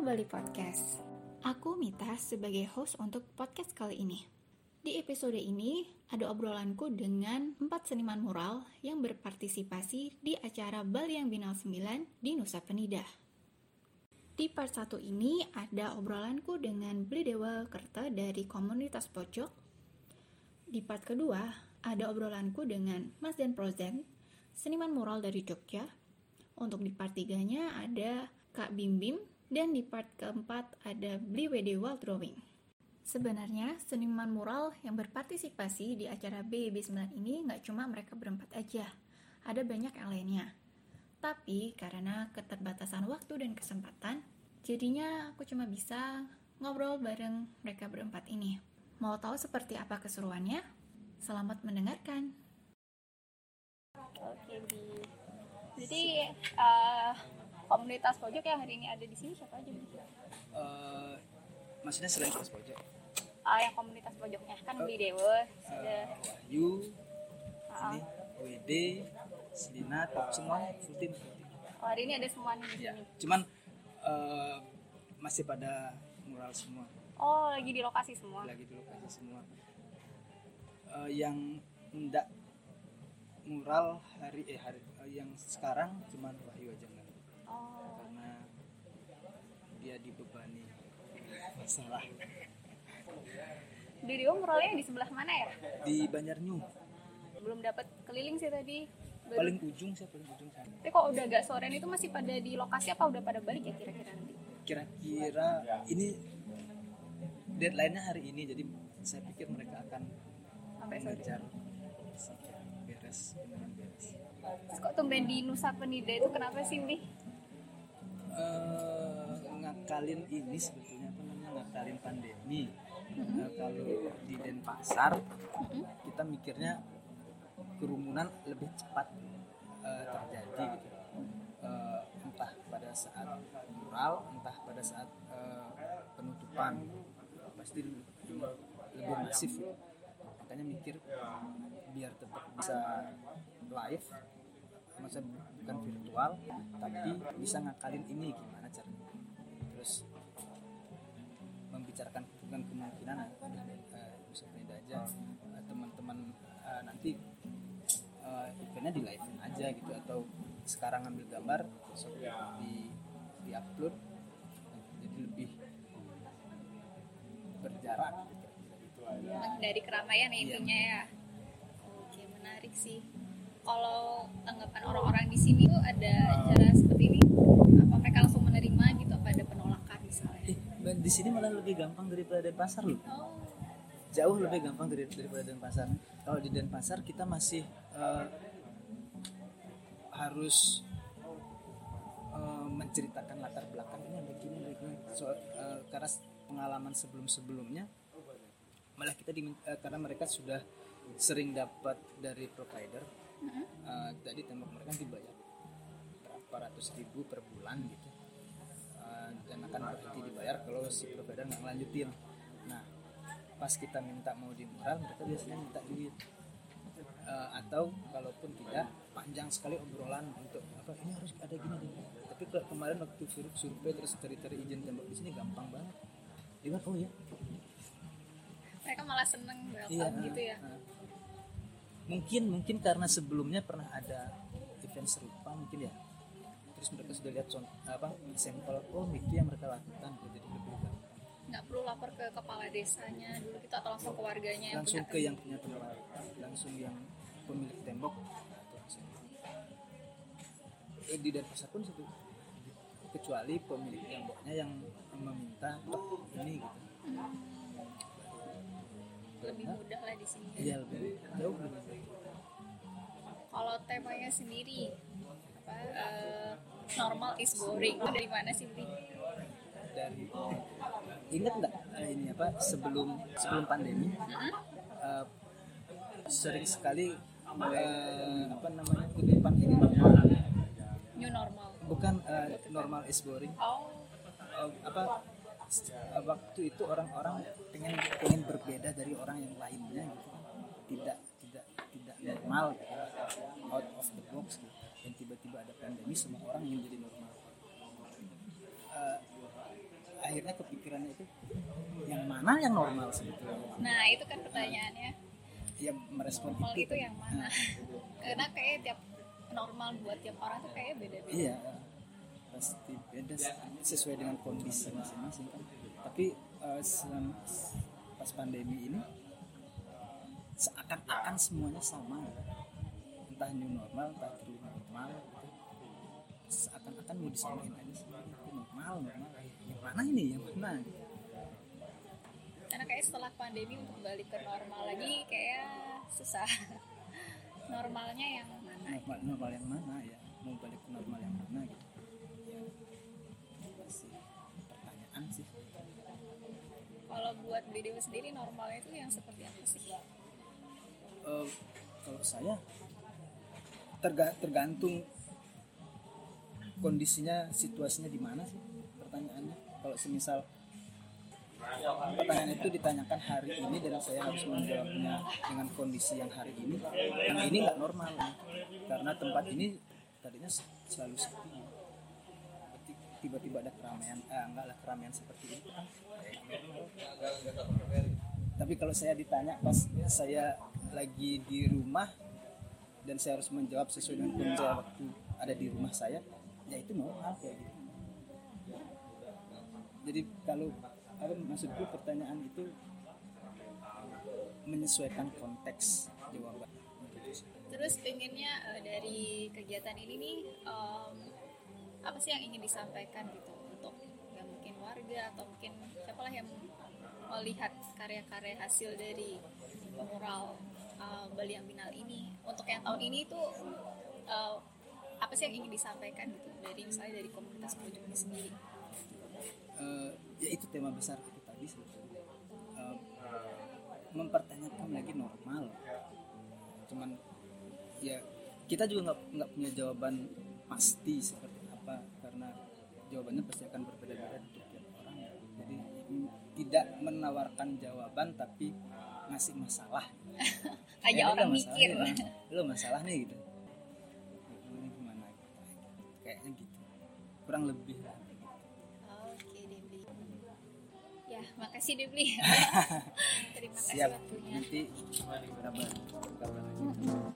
Bali Podcast. Aku Mita sebagai host untuk podcast kali ini. Di episode ini, ada obrolanku dengan empat seniman mural yang berpartisipasi di acara Bali yang Binal 9 di Nusa Penida. Di part 1 ini ada obrolanku dengan Beli Dewa Kerta dari komunitas pojok. Di part kedua, ada obrolanku dengan Mas Dan Prozen, seniman mural dari Jogja. Untuk di part 3-nya ada Kak Bim Bim, dan di part keempat ada Bli WD Wall Drawing. Sebenarnya, seniman mural yang berpartisipasi di acara BB9 ini nggak cuma mereka berempat aja, ada banyak yang lainnya. Tapi karena keterbatasan waktu dan kesempatan, jadinya aku cuma bisa ngobrol bareng mereka berempat ini. Mau tahu seperti apa keseruannya? Selamat mendengarkan. Oke, Bi. Jadi uh, komunitas pojok yang hari ini ada di sini siapa aja, uh, maksudnya selain kelas pojok? Ah, yang komunitas pojoknya. Kan Oh. Dewa, ada uh, Wahyu ini WD Selina top semuanya full team, oh, hari ini ada semua nih di ya sini. cuman uh, masih pada mural semua. Oh, lagi di lokasi semua. lagi di lokasi semua. Uh, yang enggak mural hari eh hari uh, yang sekarang cuman Wahyu aja Oh, karena dia dibebani masalah Bli Dewa muralnya di sebelah mana ya? di Banjarnyu Belum dapat keliling sih tadi. Baru- paling ujung saya paling ujung sana Tapi kok udah agak sorean itu masih pada di lokasi apa udah pada balik ya kira-kira nanti? kira-kira ini deadline-nya hari ini jadi saya pikir mereka akan Sampai sore. mengejar beres beneran beres Terus kok tumben di Nusa Penida itu kenapa sih, Bi? Eh, ngakalin ini sebetulnya apa namanya? Ngakalin pandemi. Eh, kalau di Denpasar kita mikirnya kerumunan lebih cepat eh, terjadi gitu. Eh, entah pada saat mural entah pada saat eh, penutupan. Pasti lebih masif. Makanya mikir biar tetap bisa live maksudnya bukan virtual tapi bisa ngakalin ini gimana caranya terus membicarakan dengan kemungkinan uh, bisa beda aja eh, teman-teman eh, nanti eh, eventnya di live aja gitu atau sekarang ngambil gambar besok di di upload jadi lebih berjarak gitu. Dari keramaian ya Iya. intinya ya. Oke, menarik sih. Kalau tanggapan orang-orang di sini tuh ada acara seperti ini, apa mereka langsung menerima gitu? Apa ada penolakan misalnya? Eh, di sini malah lebih gampang daripada Denpasar loh Oh, jauh lebih gampang dari daripada Denpasar. Kalau di Denpasar kita masih eh, harus eh, menceritakan latar belakangnya begini begini. So, eh, karena pengalaman sebelum-sebelumnya malah kita dimin- eh, karena mereka sudah sering dapat dari provider. Eh, tadi tembok mereka dibayar berapa ratus ribu per bulan gitu. Eh, dan akan berhenti dibayar kalau si provider nggak ngelanjutin. Nah, pas kita minta mau di mural mereka biasanya minta duit Eh, atau kalaupun tidak panjang sekali obrolan untuk apa ini harus ada gini tapi ke- kemarin waktu sur- survei terus cari-cari izin tembok di sini gampang banget dia bilang, oh ya mereka malah seneng welcome iya gitu ya. eh, mungkin mungkin karena sebelumnya pernah ada event serupa mungkin ya terus mereka sudah lihat contoh apa sampel oh Miki yang mereka lakukan jadi lebih gampang Nggak perlu lapor ke kepala desanya dulu gitu atau langsung ke warganya yang langsung punya ke yang punya tempat langsung yang pemilik tembok. Eh, di Denpasar pun satu kecuali pemilik temboknya yang meminta "Pak, ini gitu lebih mudah lah di sini. iya lebih jauh lebih baik. Kalau temanya sendiri apa eh, normal is boring itu dari mana sih Bri? dari ingat nggak eh, ini apa sebelum sebelum pandemi eh, sering sekali eh, apa namanya kutipan ini New normal. bukan eh, normal is boring Oh, eh, apa eh, waktu itu orang-orang pengen pengen berbeda dari orang yang lainnya gitu tidak tidak tidak normal gitu. Out of the box gitu. dan tiba-tiba ada pandemi semua orang ingin jadi normal. Eh, akhirnya kepikirannya itu yang mana yang normal sebetulnya? Nah itu kan pertanyaannya. Ya merespon normal itu. itu yang mana? Karena kayak tiap normal buat tiap orang tuh kayak beda-beda. Iya. Pasti beda sesuai dengan kondisi masing-masing kan. Tapi selama- pas pandemi ini seakan-akan semuanya sama entah new normal true normal seakan-akan mau disamain aja itu normal normal. Yang mana ini? Yang mana? Karena kayak setelah pandemi untuk balik ke normal lagi kayak susah. Normalnya yang mana? Normal normal yang mana ya? Mau balik ke normal yang mana gitu. Ya masih pertanyaan sih. Kalau buat BDW sendiri normalnya itu yang seperti apa sih Eh, kalau saya terga- tergantung kondisinya situasinya di mana sih pertanyaannya. Kalau semisal pertanyaan itu ditanyakan hari ini dan saya harus menjawabnya dengan kondisi yang hari ini yang ini nggak normal. Karena tempat ini tadinya selalu sepi. Tiba-tiba ada keramaian eh, enggak lah keramaian seperti itu tapi kalau saya ditanya pas saya lagi di rumah dan saya harus menjawab sesuai dengan kondisi waktu ada di rumah saya ya itu normal kayak gitu. Jadi kalau apa maksudku pertanyaan itu menyesuaikan konteks jawaban. Terus pengennya eh, dari kegiatan ini nih em, apa sih yang ingin disampaikan gitu untuk yang mungkin warga atau mungkin siapalah yang melihat karya-karya hasil dari mural eh, Bali Ambinal ini. Untuk yang tahun ini tuh eh, apa sih yang ingin disampaikan gitu dari misalnya dari komunitas proyek ini sendiri? Eh, ya itu tema besar itu tadi sebetulnya. Eh, mempertanyakan lagi normal. Cuman ya kita juga nggak nggak punya jawaban pasti seperti apa karena jawabannya pasti akan berbeda-beda untuk tiap orang. Jadi tidak menawarkan jawaban tapi ngasih masalah aja orang mikir. lo masalah. Nih gitu. Ini gimana kayaknya gitu. Kurang lebih lah. Oke, Debli. Ya, makasih Debli. Terima kasih siap. waktunya. nanti kabar kabar